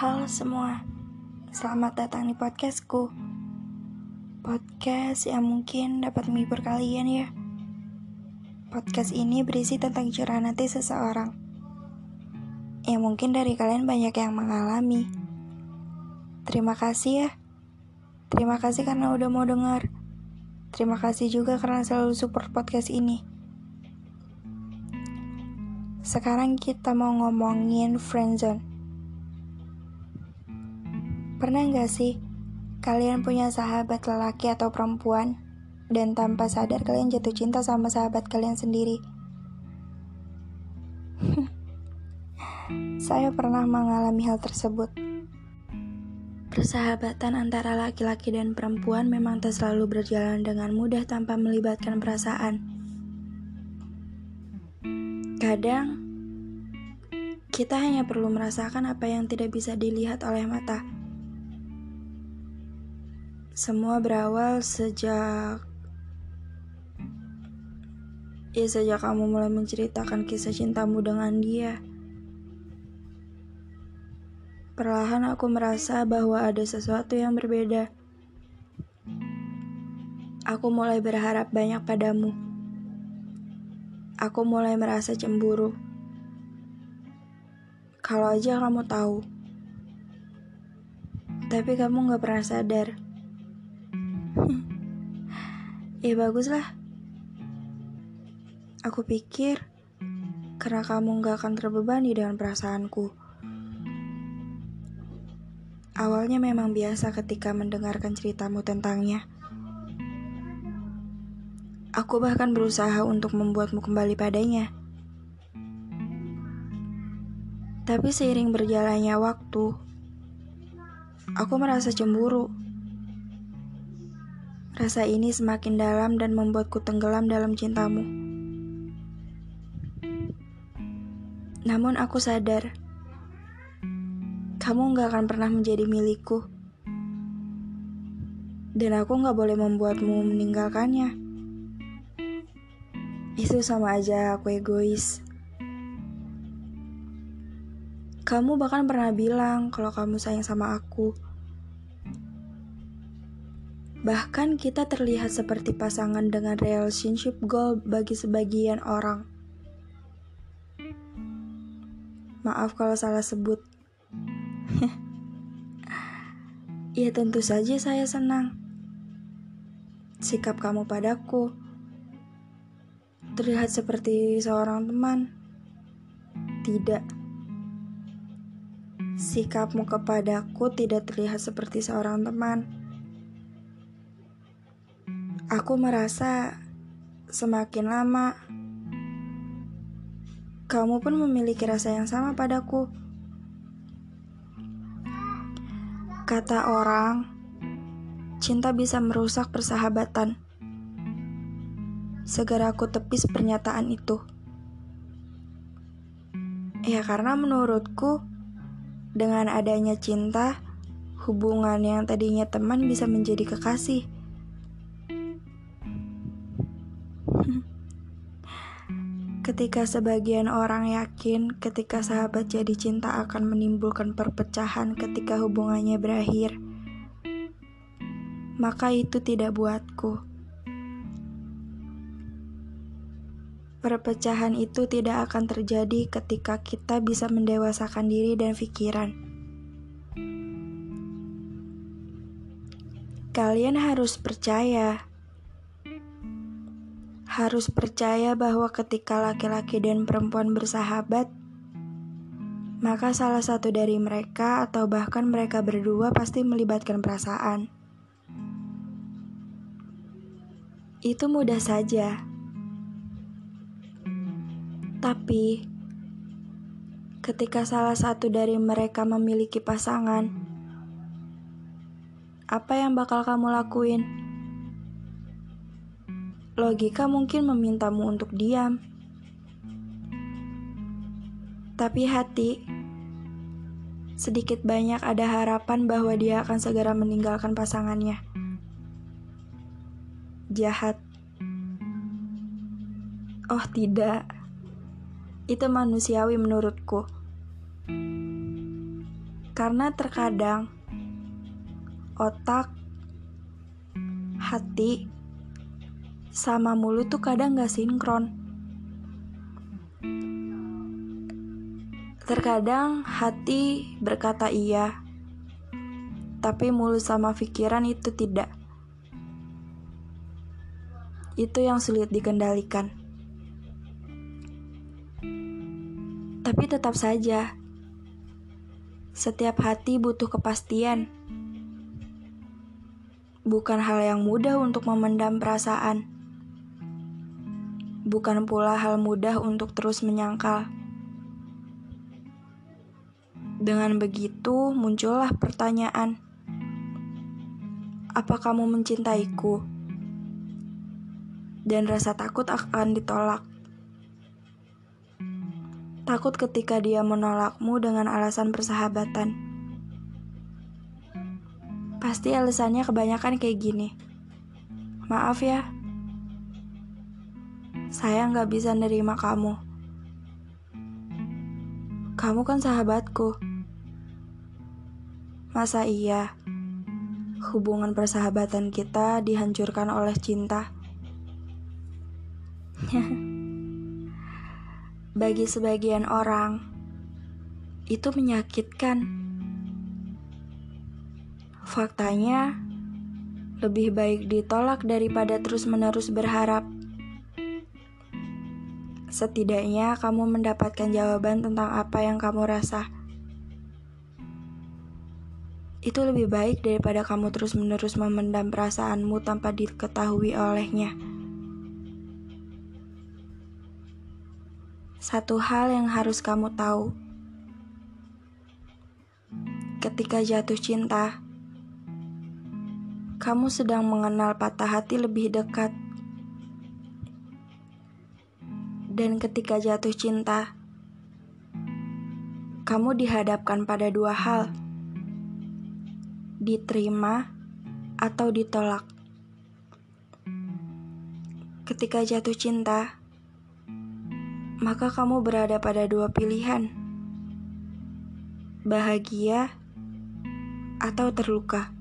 Halo semua, selamat datang di podcastku. Podcast yang mungkin dapat menghibur kalian ya. Podcast ini berisi tentang curahan hati seseorang. Yang mungkin dari kalian banyak yang mengalami. Terima kasih ya. Terima kasih karena udah mau dengar Terima kasih juga karena selalu support podcast ini. Sekarang kita mau ngomongin friendzone Pernah nggak sih kalian punya sahabat lelaki atau perempuan dan tanpa sadar kalian jatuh cinta sama sahabat kalian sendiri? Saya pernah mengalami hal tersebut. Persahabatan antara laki-laki dan perempuan memang tak selalu berjalan dengan mudah tanpa melibatkan perasaan. Kadang, kita hanya perlu merasakan apa yang tidak bisa dilihat oleh mata. Semua berawal sejak Ya sejak kamu mulai menceritakan kisah cintamu dengan dia. Perlahan aku merasa bahwa ada sesuatu yang berbeda. Aku mulai berharap banyak padamu. Aku mulai merasa cemburu. Kalau aja kamu tahu. Tapi kamu gak pernah sadar ya baguslah. Aku pikir karena kamu gak akan terbebani dengan perasaanku. Awalnya memang biasa ketika mendengarkan ceritamu tentangnya. Aku bahkan berusaha untuk membuatmu kembali padanya. Tapi seiring berjalannya waktu, aku merasa cemburu. Rasa ini semakin dalam dan membuatku tenggelam dalam cintamu. Namun aku sadar, kamu gak akan pernah menjadi milikku. Dan aku gak boleh membuatmu meninggalkannya. Itu sama aja aku egois. Kamu bahkan pernah bilang kalau kamu sayang sama aku. Bahkan kita terlihat seperti pasangan dengan relationship goal bagi sebagian orang. Maaf kalau salah sebut. ya tentu saja saya senang. Sikap kamu padaku terlihat seperti seorang teman. Tidak. Sikapmu kepadaku tidak terlihat seperti seorang teman. Aku merasa semakin lama kamu pun memiliki rasa yang sama padaku. Kata orang, cinta bisa merusak persahabatan. Segera aku tepis pernyataan itu. Ya karena menurutku dengan adanya cinta, hubungan yang tadinya teman bisa menjadi kekasih. Ketika sebagian orang yakin ketika sahabat jadi cinta akan menimbulkan perpecahan ketika hubungannya berakhir, maka itu tidak buatku. Perpecahan itu tidak akan terjadi ketika kita bisa mendewasakan diri dan pikiran. Kalian harus percaya harus percaya bahwa ketika laki-laki dan perempuan bersahabat, maka salah satu dari mereka atau bahkan mereka berdua pasti melibatkan perasaan. Itu mudah saja. Tapi ketika salah satu dari mereka memiliki pasangan, apa yang bakal kamu lakuin? Logika mungkin memintamu untuk diam, tapi hati sedikit banyak ada harapan bahwa dia akan segera meninggalkan pasangannya. Jahat. Oh, tidak. Itu manusiawi menurutku. Karena terkadang otak, hati, sama mulut tuh kadang gak sinkron. Terkadang hati berkata iya, tapi mulut sama pikiran itu tidak. Itu yang sulit dikendalikan. Tapi tetap saja, setiap hati butuh kepastian. Bukan hal yang mudah untuk memendam perasaan. Bukan pula hal mudah untuk terus menyangkal. Dengan begitu, muncullah pertanyaan: "Apa kamu mencintaiku?" Dan rasa takut akan ditolak. Takut ketika dia menolakmu dengan alasan persahabatan. Pasti alasannya kebanyakan kayak gini. Maaf ya, saya nggak bisa nerima kamu. Kamu kan sahabatku. Masa iya hubungan persahabatan kita dihancurkan oleh cinta? Bagi sebagian orang, itu menyakitkan. Faktanya, lebih baik ditolak daripada terus-menerus berharap. Setidaknya kamu mendapatkan jawaban tentang apa yang kamu rasa. Itu lebih baik daripada kamu terus-menerus memendam perasaanmu tanpa diketahui olehnya. Satu hal yang harus kamu tahu: ketika jatuh cinta, kamu sedang mengenal patah hati lebih dekat, dan ketika jatuh cinta, kamu dihadapkan pada dua hal diterima, atau ditolak. Ketika jatuh cinta, maka kamu berada pada dua pilihan: bahagia atau terluka.